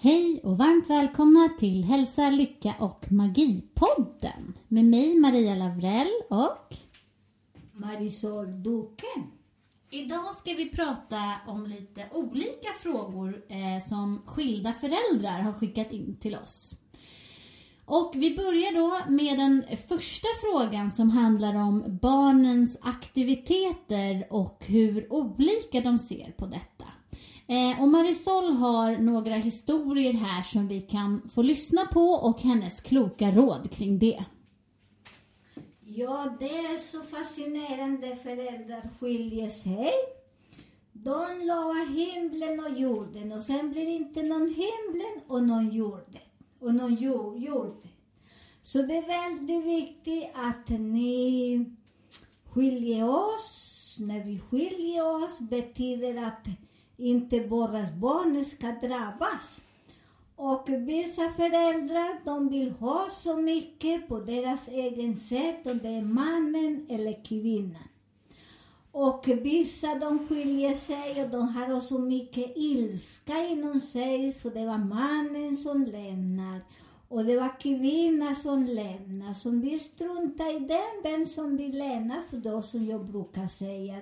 Hej och varmt välkomna till Hälsa, Lycka och Magipodden med mig Maria Lavrell och Marisol Duque. Idag ska vi prata om lite olika frågor eh, som skilda föräldrar har skickat in till oss. Och vi börjar då med den första frågan som handlar om barnens aktiviteter och hur olika de ser på detta. Eh, och Marisol har några historier här som vi kan få lyssna på och hennes kloka råd kring det. Ja, det är så fascinerande föräldrar skiljer sig. De lovar himlen och jorden och sen blir det inte någon himlen och någon jorden. Och någon jord, jorden. Så det är väldigt viktigt att ni skiljer oss. När vi skiljer oss betyder att inte våra barn ska drabbas. Och vissa föräldrar, de vill ha så mycket på deras egen sätt Om det är mannen eller kvinnan. Och vissa de skiljer sig och de har så mycket ilska inom sig för det var mannen som lämnar och det var kvinnan som lämnar. Så vi struntar i den, vem som vill lämna, för då som jag brukar säga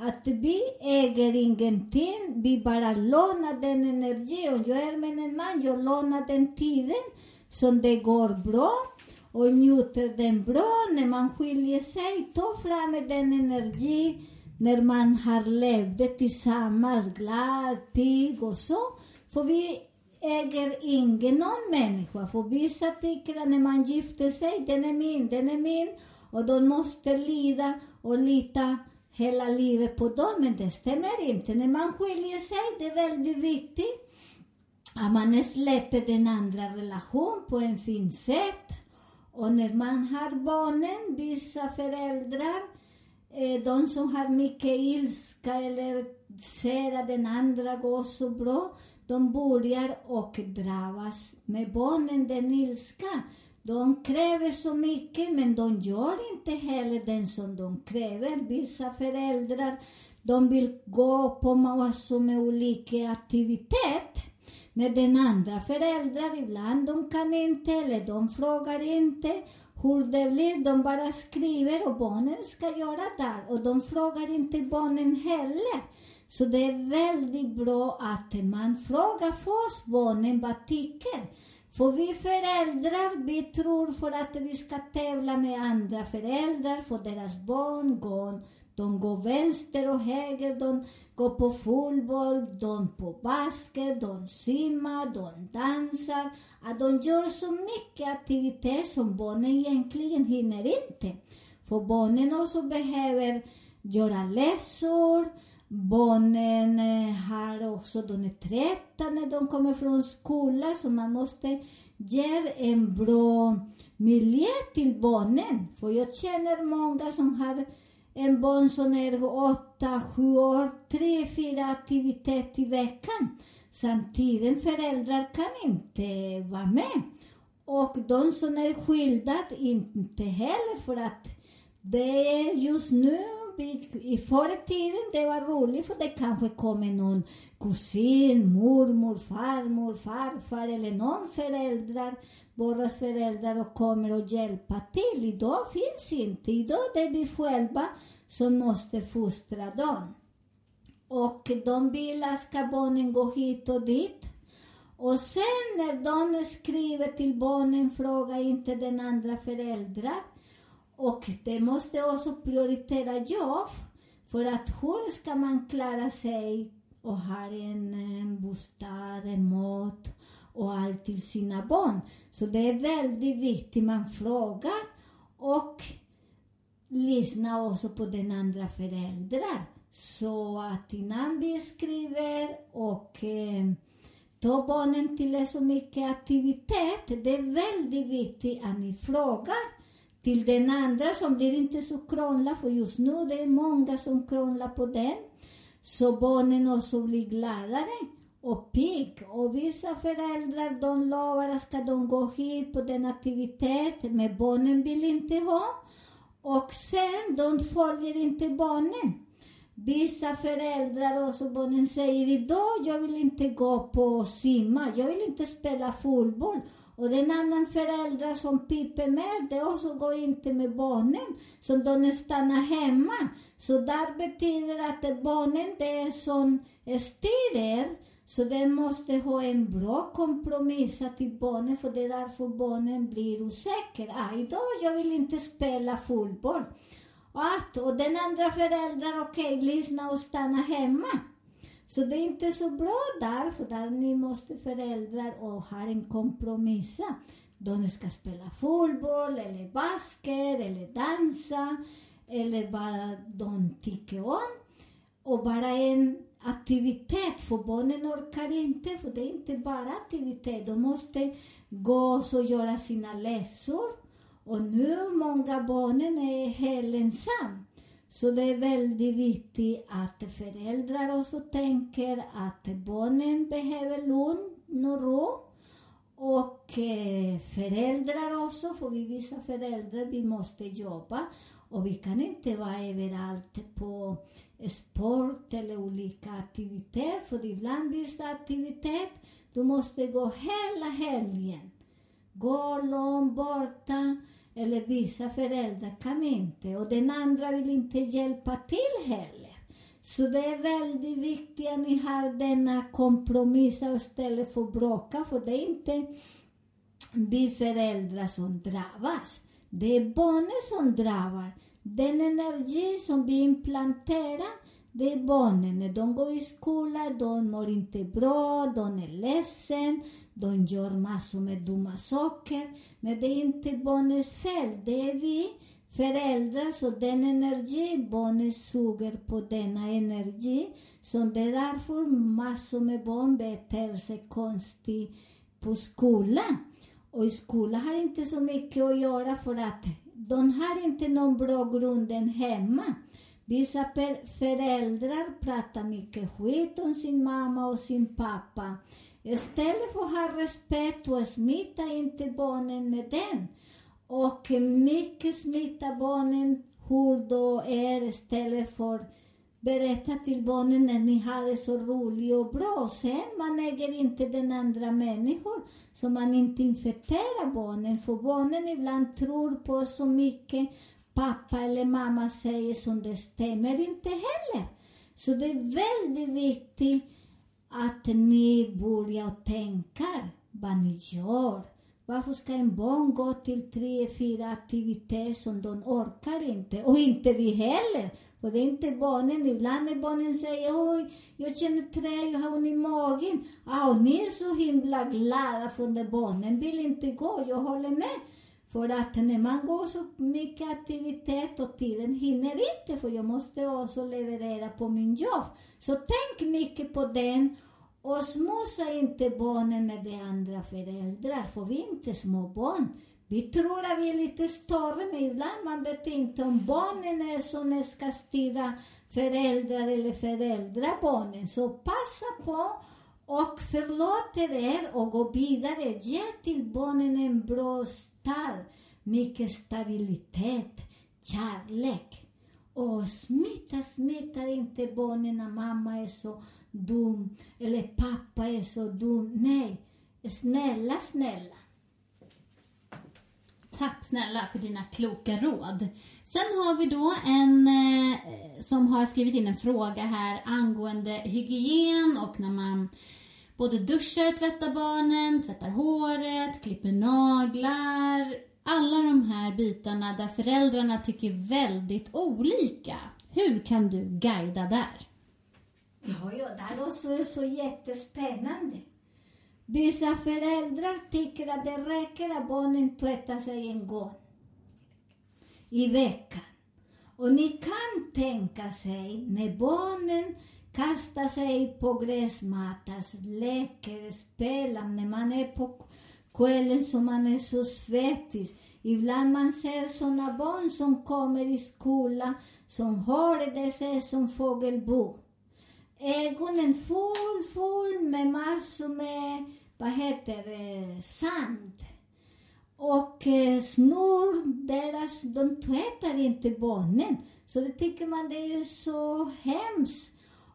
att vi äger ingenting, vi bara lånar den energi. Och jag är med en man, jag lånar den tiden som det går bra och njuter den bra. När man skiljer sig, ta fram den energi när man har levt tillsammans, glad, pigg och så. För vi äger ingen någon människa. För vissa tycker att när man gifter sig, den är min, den är min. Och de måste lida och lita hela livet på dem, men det stämmer inte. När man skiljer sig, det är väldigt viktigt att man släpper den andra relation på en fin sätt. Och när man har barnen, vissa föräldrar, eh, de som har mycket ilska eller ser att den andra går så bra, de börjar och drabbas med barnen, den ilskan. De kräver så mycket, men de gör inte heller den som de kräver. Vissa föräldrar, de vill gå på massor med olika aktiviteter. Men den andra föräldrar, ibland de kan inte, eller de frågar inte hur det blir. De bara skriver och barnen ska göra där. Och de frågar inte barnen heller. Så det är väldigt bra att man frågar först barnen vad tycker. För vi föräldrar, vi tror för att vi ska tävla med andra föräldrar, för deras barn går, de går vänster och höger, de går på fotboll, de på basket, de simmar, de dansar. Att de gör så mycket aktivitet som barnen egentligen hinner inte. För barnen också behöver göra läsor, Barnen eh, har också, de är trötta när de kommer från skolan så man måste ge en bra miljö till barnen. För jag känner många som har en barn som är åtta, sju år, tre, fyra aktiviteter i veckan. Samtidigt föräldrar kan inte vara med. Och de som är skilda, inte heller för att det är just nu i förr i tiden det var roligt för det kanske kommer någon kusin, mormor, farmor, farfar eller någon föräldrar, våra föräldrar och kommer och hjälpa till. Idag finns inte. Idag det är vi själva som måste fostra dem. Och de vill att ska barnen gå hit och dit. Och sen när de skriver till barnen, fråga inte den andra föräldrar. Och det måste också prioritera jobb. För att hur ska man klara sig och ha en, en bostad, en mat och allt till sina barn. Så det är väldigt viktigt man frågar och lyssnar också på den andra föräldrar. Så att innan vi skriver och eh, tar barnen till så mycket aktivitet, det är väldigt viktigt att ni frågar till den andra som blir inte så krångla, för just nu det är många som krånglar på den. Så barnen också blir gladare och pigg. Och vissa föräldrar de lovar att ska de gå hit på den aktivitet, men barnen vill inte ha. Och sen, de följer inte barnen. Vissa föräldrar och så barnen säger idag, jag vill inte gå på simma, jag vill inte spela fotboll. Och den andra föräldrar som piper med det och så går inte med barnen, så de stannar hemma. Så där betyder att det barnen det är som eh, styr så de måste ha en bra kompromiss till barnen, för det är därför barnen blir osäkra. Ah, idag jag vill inte spela fotboll. Att, och den andra föräldern, okej, okay, lyssna och stanna hemma. Så det är inte så bra där, för där ni måste föräldrar och ha en kompromiss. De ska spela fotboll, eller basket, eller dansa, eller vad de tycker om. Och bara en aktivitet, för barnen orkar inte, för det är inte bara aktivitet. De måste gå och göra sina läsor. Och nu många barnen är helt ensamma. Så det är väldigt viktigt att föräldrar också tänker att barnen behöver lugn och ro. Och föräldrar också, för vi vissa föräldrar, vi måste jobba. Och vi kan inte vara överallt på sport eller olika aktiviteter. För ibland vissa aktivitet, du måste gå hela helgen. Gå långt borta. Eller vissa föräldrar kan inte och den andra vill inte hjälpa till heller. Så det är väldigt viktigt att ni har denna kompromiss istället för att bråka, för det är inte vi föräldrar som drabbas. Det är barnen som drabbas. Den energi som vi implanterar, det är barnen. När de går i skolan, de mår inte bra, de är ledsen, de gör massor med dumma saker. Men det är inte barnets fel, det är vi föräldrar. Så den energi, barnen suger på denna energi. Så det är därför massor med barn beter sig konstigt på skolan. Och i skolan har inte så mycket att göra för att de har inte någon bra grund hemma. Vissa föräldrar pratar mycket skit om sin mamma och sin pappa. Istället för att ha respekt och smitta inte barnen med den. Och mycket smitta barnen hur då är istället för berätta till barnen när ni har det så roligt och bra. Sen man äger inte den andra människor, så man inte infekterar barnen. För barnen ibland tror på så mycket pappa eller mamma säger som det stämmer inte heller. Så det är väldigt viktigt att ni börjar tänka vad ni gör. Varför ska en barn gå till tre, fyra aktiviteter som de orkar inte? Och inte vi heller. För det är inte barnen. Ibland när barnen säger oj, jag känner trä, jag har ont i magen. Ah, ni är så himla glada för när barnen vill inte gå. Jag håller med. För att när man går så mycket aktivitet och tiden hinner inte, för jag måste också leverera på min jobb. Så tänk mycket på den och smussa inte barnen med de andra föräldrar, för vi är inte små barn. Vi tror att vi är lite större, men ibland man vet inte om barnen är som ska styra föräldrar eller föräldrabarnen. Så passa på och förlåt er och gå vidare. Ge till barnen en bra start, mycket stabilitet, kärlek. Och smitta, smittar inte barnen när mamma är så dum eller pappa är så dum. Nej, snälla, snälla. Tack snälla för dina kloka råd. Sen har vi då en eh, som har skrivit in en fråga här angående hygien och när man både duschar, tvättar barnen, tvättar håret, klipper naglar. Alla de här bitarna där föräldrarna tycker väldigt olika. Hur kan du guida där? Ja, ja, det också är så jättespännande. Vissa föräldrar tycker att det räcker att barnen tvättar sig en gång i veckan. Och ni kan tänka sig när barnen kastar sig på gräsmattan, leker, spelar, när man är på kvällen så man är så svettig. Ibland man ser sådana barn som kommer i skolan som har det sig som fågelbo. Ögonen full, full med massor med, vad heter det, sand. Och eh, snor, deras, de tvättar inte barnen. Så det tycker man det är så hemskt.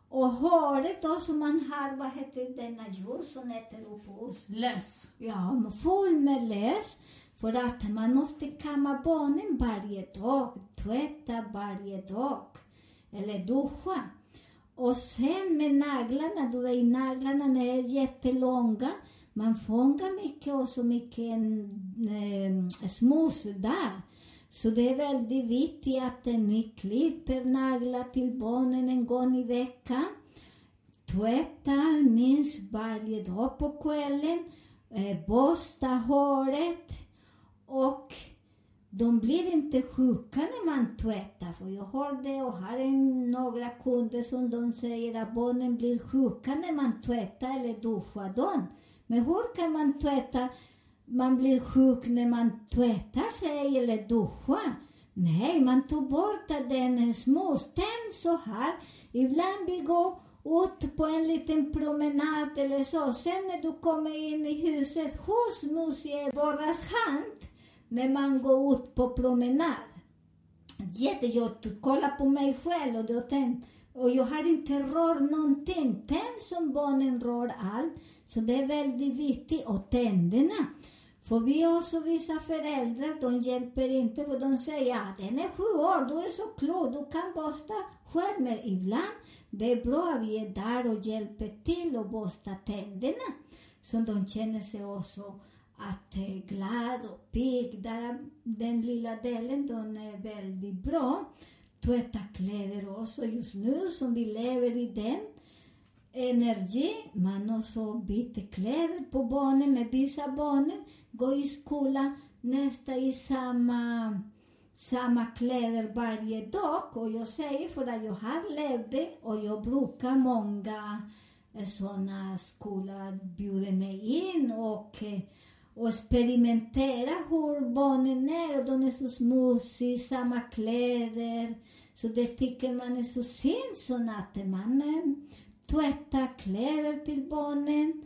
Och håret då som man har, vad heter denna djur som äter upp oss? Löss. Ja, full med lös. För att man måste kamma barnen varje dag, tvätta varje dag. Eller duscha. Och sen med naglarna, du vet naglarna är jättelånga. Man fångar mycket och så mycket eh, smuts där. Så det är väldigt viktigt att ni klipper naglar till barnen en gång i veckan. Tvättar minst varje dag på kvällen. Eh, borsta håret. Och de blir inte sjuka när man tvättar. För jag har det och har en, några kunder som de säger att barnen blir sjuka när man tvättar eller duschar dem. Men hur kan man tvätta? Man blir sjuk när man tvättar sig eller duschar. Nej, man tog bort den småsten så här. Ibland vi går ut på en liten promenad eller så. Sen när du kommer in i huset, hos museiborras hand när man går ut på promenad? Jättejobbigt. Kolla på mig själv och, då tänk, och jag har inte rört någonting. Tänk som barnen rör allt. Så det är väldigt viktigt. Och tänderna. För vi har så vissa föräldrar, de hjälper inte för de säger att den är sju år, du är så klok, du kan borsta själv. Men ibland, det är bra att vi är där och hjälper till och borsta tänderna. Så de känner sig också att eh, glad och pigg. Där, den lilla delen, den är väldigt bra. Tvätta kläder också just nu som vi lever i den energi. Man också byter kläder på barnen, med vissa barnen gå i skolan nästan i samma, samma kläder varje dag. Och jag säger för att jag har levt det och jag brukar många eh, sådana skolor bjuda mig in och, eh, och experimentera hur barnen är och de är så smutsiga, samma kläder. Så det tycker man är så synd så att man eh, tvättar kläder till barnen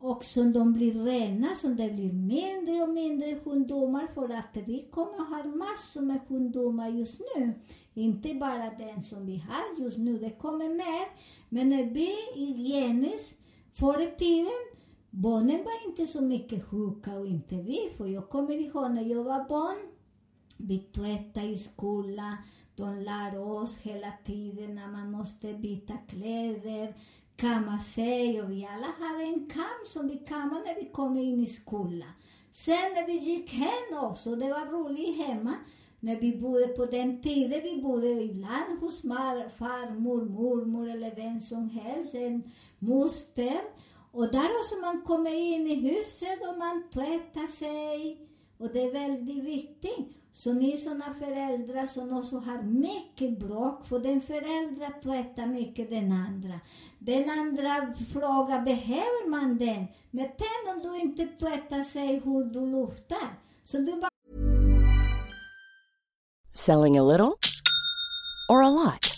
och som de blir rena, som det blir mindre och mindre sjukdomar för att vi kommer att ha massor med sjukdomar just nu. Inte bara den som vi har just nu, det kommer mer. Men när vi hygieniskt, förr i tiden, barnen var inte så mycket sjuka och inte vi. För jag kommer ihåg när jag var barn, vi tvättade i skolan, de lär oss hela tiden att man måste byta kläder, kamma sig och vi alla hade en kam som vi kammade när vi kom in i skolan. Sen när vi gick hem också, det var roligt hemma, när vi bodde på den tiden, vi bodde ibland hos farmor, mormor eller vem som helst, en moster. Och där också man kommer in i huset och man tvättar sig. Och det är väldigt viktigt. Så ni såna föräldrar som också har mycket bråk, för den föräldrar tvättar mycket den andra. Den andra frågar, behöver man den? Men tänk om du inte tvättar sig hur du luftar? Så du bara Selling a little or a lot?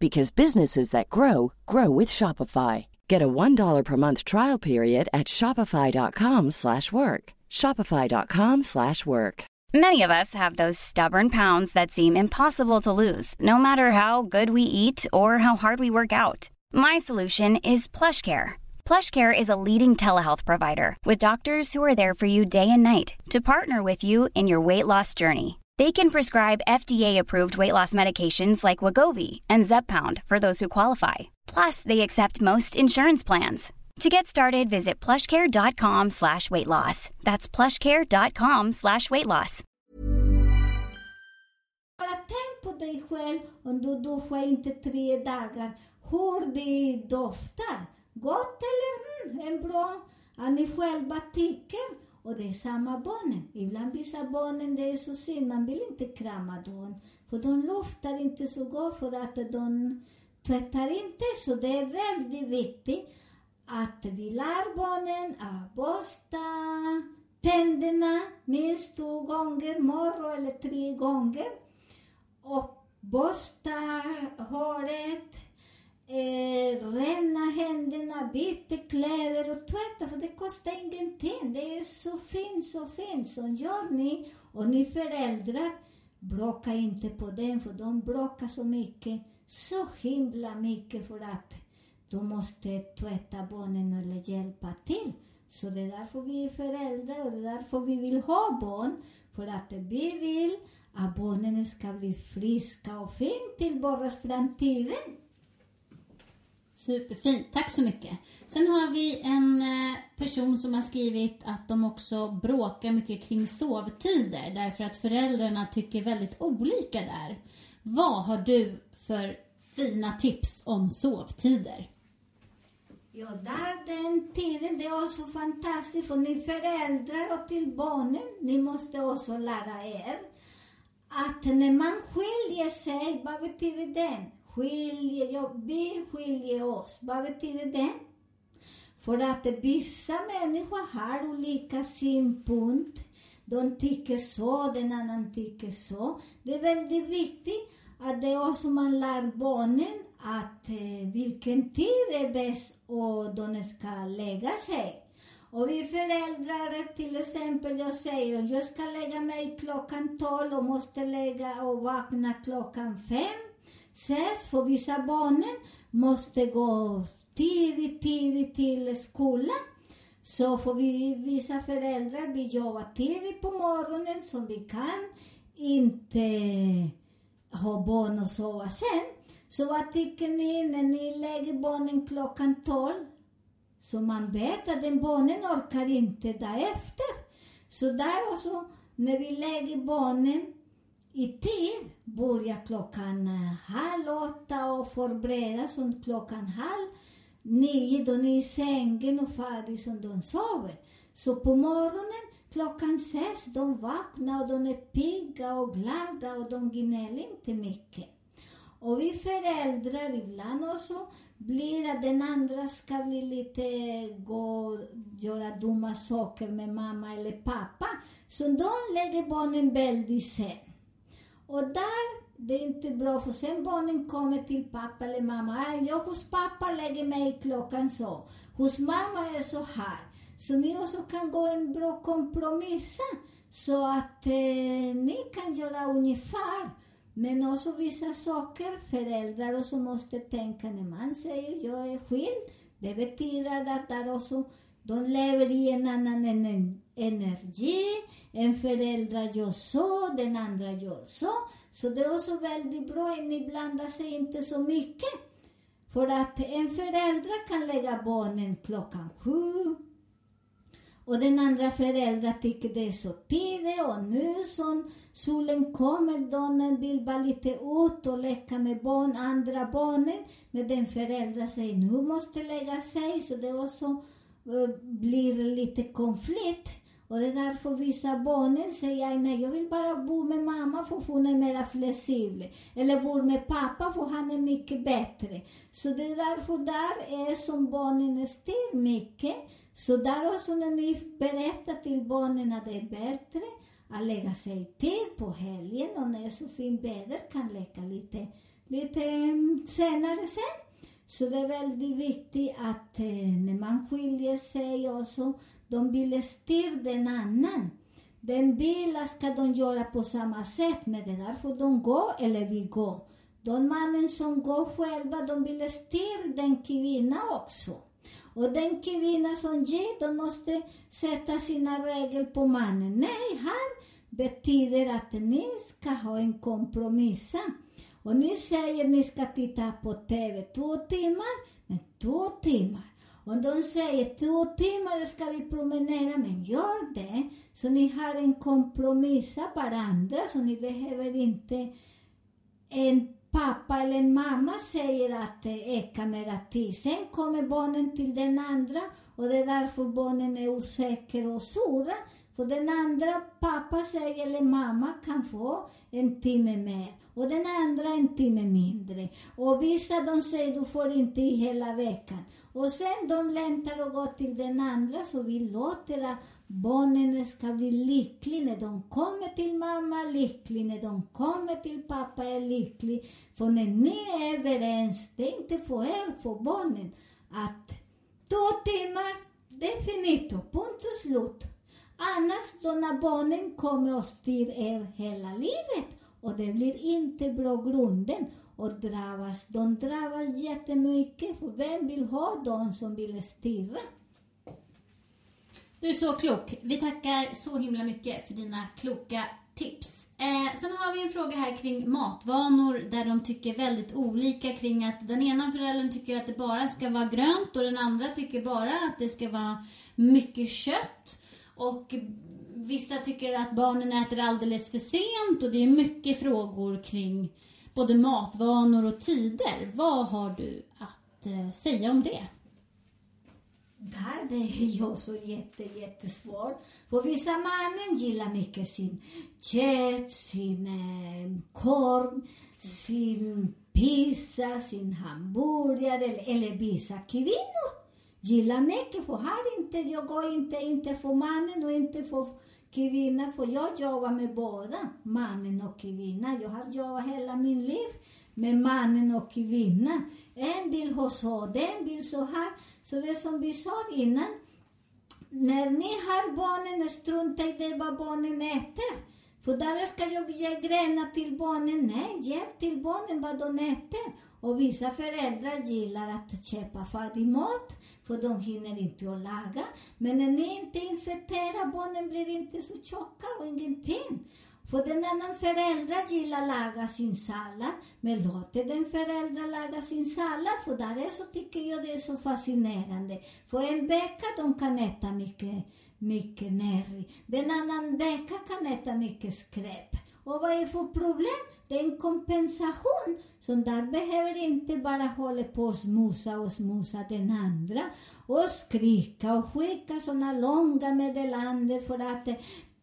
because businesses that grow grow with Shopify. Get a $1 per month trial period at shopify.com/work. shopify.com/work. Many of us have those stubborn pounds that seem impossible to lose, no matter how good we eat or how hard we work out. My solution is PlushCare. PlushCare is a leading telehealth provider with doctors who are there for you day and night to partner with you in your weight loss journey. They can prescribe FDA-approved weight loss medications like Wagovi and Zepbound for those who qualify. Plus, they accept most insurance plans. To get started, visit plushcare.com slash weight loss. That's plushcare.com slash weight loss. Om du duschar inte tre dagar. Hur det doftar. Gott eller mm, en bra? Att ni själva tycker. Och det är samma barnen. Ibland vissa barnen, det är så synd, man vill inte krama dem. För de luftar inte så gott för att de tvättar inte. Så det är väldigt viktigt att vi lär barnen att borsta tänderna minst två gånger morgon eller tre gånger. Och borsta håret, eh, rena händerna, byta kläder och tvätta för det kostar ingenting. Det är så fint, så fint. Så gör ni och ni föräldrar, bråka inte på den för de bråkar så mycket. Så himla mycket för att du måste tvätta barnen eller hjälpa till. Så det är därför vi är föräldrar och det är därför vi vill ha barn. För att vi vill att barnen ska bli friska och fina till barnens framtiden. Superfint, tack så mycket. Sen har vi en eh, person som har skrivit att de också bråkar mycket kring sovtider därför att föräldrarna tycker väldigt olika där. Vad har du för fina tips om sovtider? Ja, där den tiden, det är också fantastiskt för ni föräldrar och till barnen, ni måste också lära er att när man skiljer sig, vad betyder det? Skiljer, ja, vi skiljer oss, vad betyder det? För att vissa människor har olika synpunkt. De tycker så, den annan tycker så. Det är väldigt viktigt att det är också man lär barnen att eh, vilken tid är bäst och de ska lägga sig. Och vi föräldrar, till exempel, jag säger jag ska lägga mig klockan 12 och måste lägga och vakna klockan 5. Ses, för vissa barnen måste gå tidigt, tidigt till skolan. Så får vi, vissa föräldrar, vi jobbar tidigt på morgonen så vi kan inte ha barn och sova sen. Så vad tycker ni när ni lägger barnen klockan 12? Så man vet att den barnen orkar inte därefter. Så där också, när vi lägger barnen i tid, börjar klockan eh, halv åtta och förbereda som klockan halv nio, då ni är i sängen och färdig som de sover. Så på morgonen klockan sex, de vaknar och de är pigga och glada och de gnäller inte mycket. Och vi föräldrar ibland också blir att den andra ska bli lite, gå göra dumma saker med mamma eller pappa. Så de lägger barnen väldigt sent. Och där, det är inte bra för sen barnen kommer till pappa eller mamma. "Aj, Jag hos pappa lägger mig klockan så. Hos mamma är så här. Så ni också kan gå en bra kompromiss så att eh, ni kan göra ungefär. Men också vissa saker, föräldrar också måste tänka när man säger jag är skild. Det betyder att där också, de lever i en annan ener- energi. En förälder gör så, den andra gör så. Så det är också väldigt bra att ni blandar sig inte så mycket. För att en förälder kan lägga barnen klockan sju, och den andra föräldern tycker det är så tidigt och nu som solen kommer, donen vill bara lite ut och leka med barn, andra barnen. Men den föräldern säger nu måste lägga sig, så det också eh, blir lite konflikt. Och det är därför vissa barnen säger nej, jag vill bara bo med mamma för hon är mer flexibel. Eller bo med pappa för han är mycket bättre. Så det är därför där är som barnen styr mycket. Så där också när ni berättar till barnen att det är bättre att lägga sig till på helgen och när det är så fint väder kan leka lite, lite mm, senare sen. Så det är väldigt viktigt att eh, när man skiljer sig också, de vill styra den annan. Den vill ska de göra på samma sätt, men det är därför de går eller vi går. De mannen som går själva, de vill styra den kvinnan också. Och den kvinna som ger, de måste sätta sina regler på mannen. Nej, här betyder att ni ska ha en kompromiss. Och ni säger ni ska titta på TV två timmar, men två timmar. Om de säger två timmar ska vi promenera, men gör det så ni har en kompromiss varandra, så ni behöver inte en pappa eller en mamma säger att det är mera tid. Sen kommer barnen till den andra och det är därför barnen är osäkra och sura. För den andra pappa säger eller mamma kan få en timme mer och den andra en timme mindre. Och vissa de säger du får inte i hela veckan. Och sen de längtar och går till den andra så vi låter att barnen ska bli lyckliga när de kommer till mamma, lyckliga när de kommer till pappa är lycklig. För när ni är överens, det är inte för er, för barnen, att två timmar, det är finito, punkt och slut. Annars då när barnen kommer och styr er hela livet och det blir inte bra grunden och drabbas, de drabbas jättemycket för vem vill ha dem som vill stirra? Du är så klok. Vi tackar så himla mycket för dina kloka tips. Eh, sen har vi en fråga här kring matvanor där de tycker väldigt olika kring att den ena föräldern tycker att det bara ska vara grönt och den andra tycker bara att det ska vara mycket kött. Och vissa tycker att barnen äter alldeles för sent och det är mycket frågor kring både matvanor och tider. Vad har du att eh, säga om det? Där det är jag så jätte, jättesvårt. För vissa mannen gillar mycket sin kött, sin eh, korv, sin pizza, sin hamburgare eller, eller vissa kvinnor gillar mycket. För här inte, jag går inte, inte för mannen och inte för Kvinna får jag jobbar med båda, mannen och kvinnan. Jag har jobbat hela min liv med mannen och kvinnan. En vill ha så, den vill så här. Så det som vi sa innan, när ni har barnen, strunta i det vad barnen äter. För där ska jag ge grenar till barnen. Nej, hjälp till barnen vad de äter. Och vissa föräldrar gillar att köpa färdig mat, för de hinner inte att laga. Men när ni inte infekterar, barnen blir inte så tjocka och ingenting. För den annan förälder gillar laga sin sallad, men låter den föräldrar laga sin sallad, för där är så tycker jag det är så fascinerande. För en vecka de kan äta mycket, mycket nerri. Den annan vecka kan äta mycket skräp. Och vad är för problem? Det är en kompensation. Så där behöver inte bara hålla på och smusa och smusa den andra och skrika och skicka sådana långa meddelanden för att eh,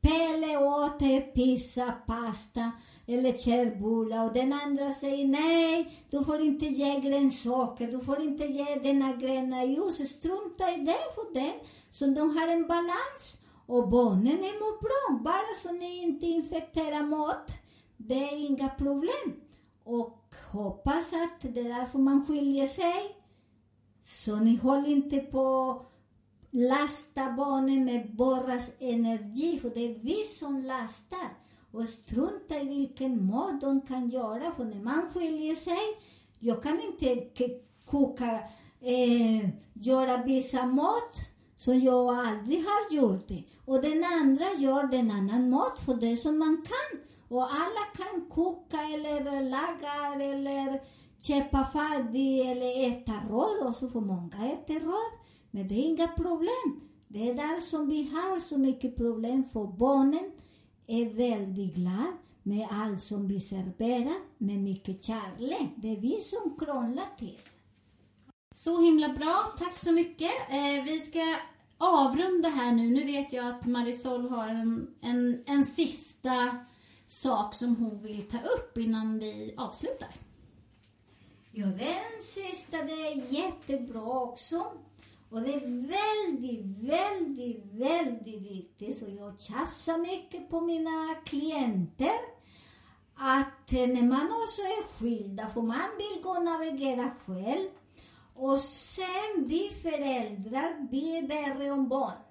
Pelle åt pizza, pasta eller körbullar och den andra säger nej, du får inte ge grönsaker, du får inte ge denna gröna ljus, strunta i det för den. Så de har en balans. Och barnen är mår bra, bara så ni inte infekterar mat. Det är inga problem. Och hoppas att det är därför man skiljer sig. Så ni håller inte på lasta barnen med borras energi, för det är vi som lastar. Och strunta i vilken mat de kan göra, för när man skiljer sig, jag kan inte koka, eh, göra vissa mat som jag aldrig har gjort det. Och den andra gör den annan mat för det som man kan. Och alla kan koka eller laga eller köpa färdig eller äta råd och så får många äta råd. Men det är inga problem. Det är där som vi har så mycket problem för barnen är väldigt glada med allt som vi serverar med mycket kärlek. Det är vi som krånglar till. Så himla bra, tack så mycket. Eh, vi ska avrunda här nu. Nu vet jag att Marisol har en, en, en sista sak som hon vill ta upp innan vi avslutar. Ja, den sista det är jättebra också. Och det är väldigt, väldigt, väldigt viktigt, så jag tjafsar mycket på mina klienter, att eh, när man också är skilda, för man vill gå och navigera själv, och sen vi föräldrar, vi är värre om barn.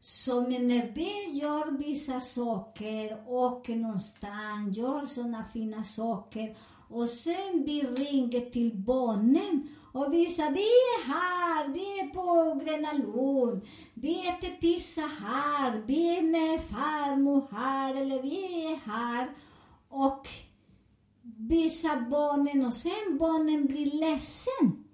Så men när vi gör vissa saker, åker någonstans, gör sådana fina saker och sen vi ringer till barnen och vi vi är här, vi är på Gröna Lund, vi äter pizza här, vi är med farmor här eller vi är här. Och visa barnen och sen barnen blir ledsen.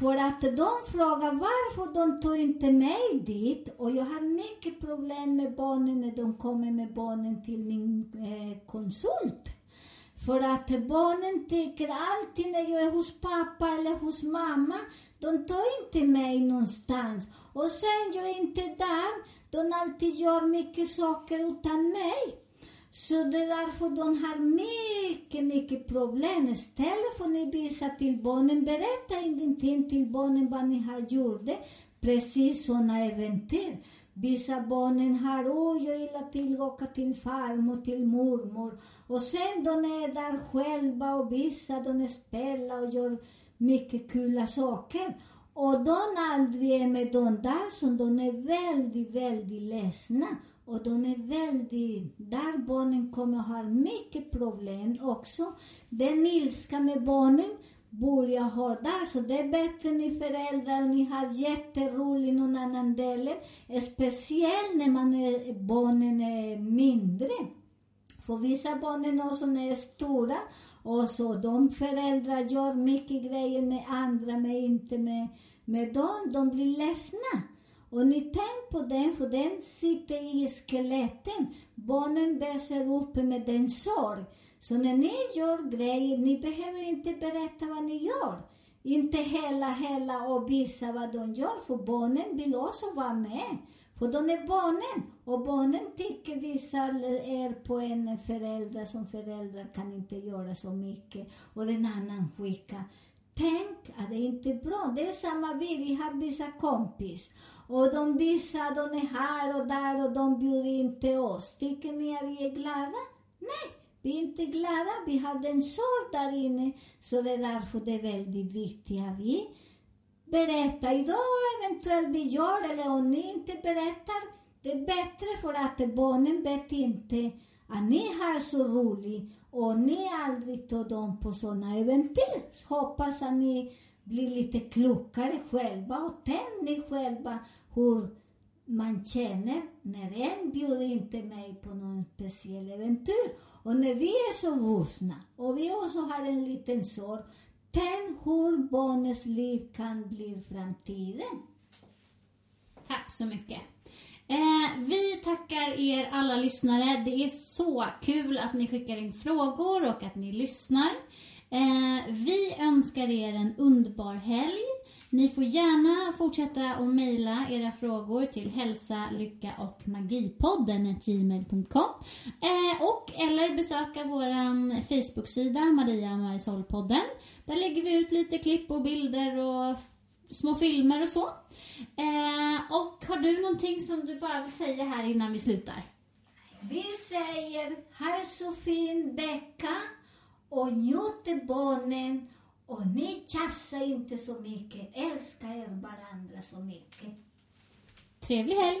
För att de frågar varför de tar inte mig dit. Och jag har mycket problem med barnen när de kommer med barnen till min eh, konsult. För att barnen tycker alltid när jag är hos pappa eller hos mamma, de tar inte mig någonstans. Och sen jag är inte där, de alltid gör mycket saker utan mig. Så det är därför de har mycket, mycket problem. Istället får ni visa till barnen, berätta ingenting till barnen vad ni har gjort. Precis sådana äventyr. Vissa barnen har, oh, jag gillar till att åka till farmor, till mormor. Och sen de är där själva och vissa de spelar och gör mycket kul saker. Och de aldrig är med de där som de är väldigt, väldigt ledsna. Och de är väldigt, där barnen kommer ha mycket problem också. Den ilska med barnen börja ha där, så det är bättre ni föräldrar, ni har jätteroligt någon annan del. Speciellt när man är, barnen är mindre. För vissa barnen också är stora och så de föräldrar gör mycket grejer med andra, men inte med, med dem. De blir ledsna. Och ni tänk på den, för den sitter i skeletten. Barnen växer upp med den sorg. Så när ni gör grejer, ni behöver inte berätta vad ni gör. Inte hela, hela och visa vad de gör, för barnen vill också vara med. För de är barnen. Och barnen tycker vissa är på en förälder som föräldrar kan inte göra så mycket. Och den annan skickar. Tänk att det inte är bra. Det är samma vi, vi har vissa kompis. Och de vissa, de är här och där och de bjuder inte oss. Tycker ni att vi är glada? Nej, vi är inte glada. Vi har den sorg där inne. Så det är därför det är väldigt viktigt att vi berättar idag eventuellt vi gör eller om ni inte berättar. Det är bättre för att barnen vet inte att ni har så roligt och ni aldrig tar dem på sådana äventyr. Hoppas att ni blir lite klokare själva och tänk ni själva hur man känner när en bjuder inte mig på någon speciell äventyr. Och när vi är så vuxna och vi också har en liten sorg, tänk hur barnets liv kan bli i framtiden. Tack så mycket. Eh, vi tackar er alla lyssnare. Det är så kul att ni skickar in frågor och att ni lyssnar. Eh, vi önskar er en underbar helg. Ni får gärna fortsätta att mejla era frågor till hälsa, lycka och magipodden gmail.com eh, och eller besöka vår Facebook-sida Maria Marisol-podden. Där lägger vi ut lite klipp och bilder och små filmer och så. Eh, och har du någonting som du bara vill säga här innan vi slutar? Vi säger ha en så fin vecka och njut barnen och ni tjafsar inte så mycket. Älska er varandra så mycket. Trevlig helg!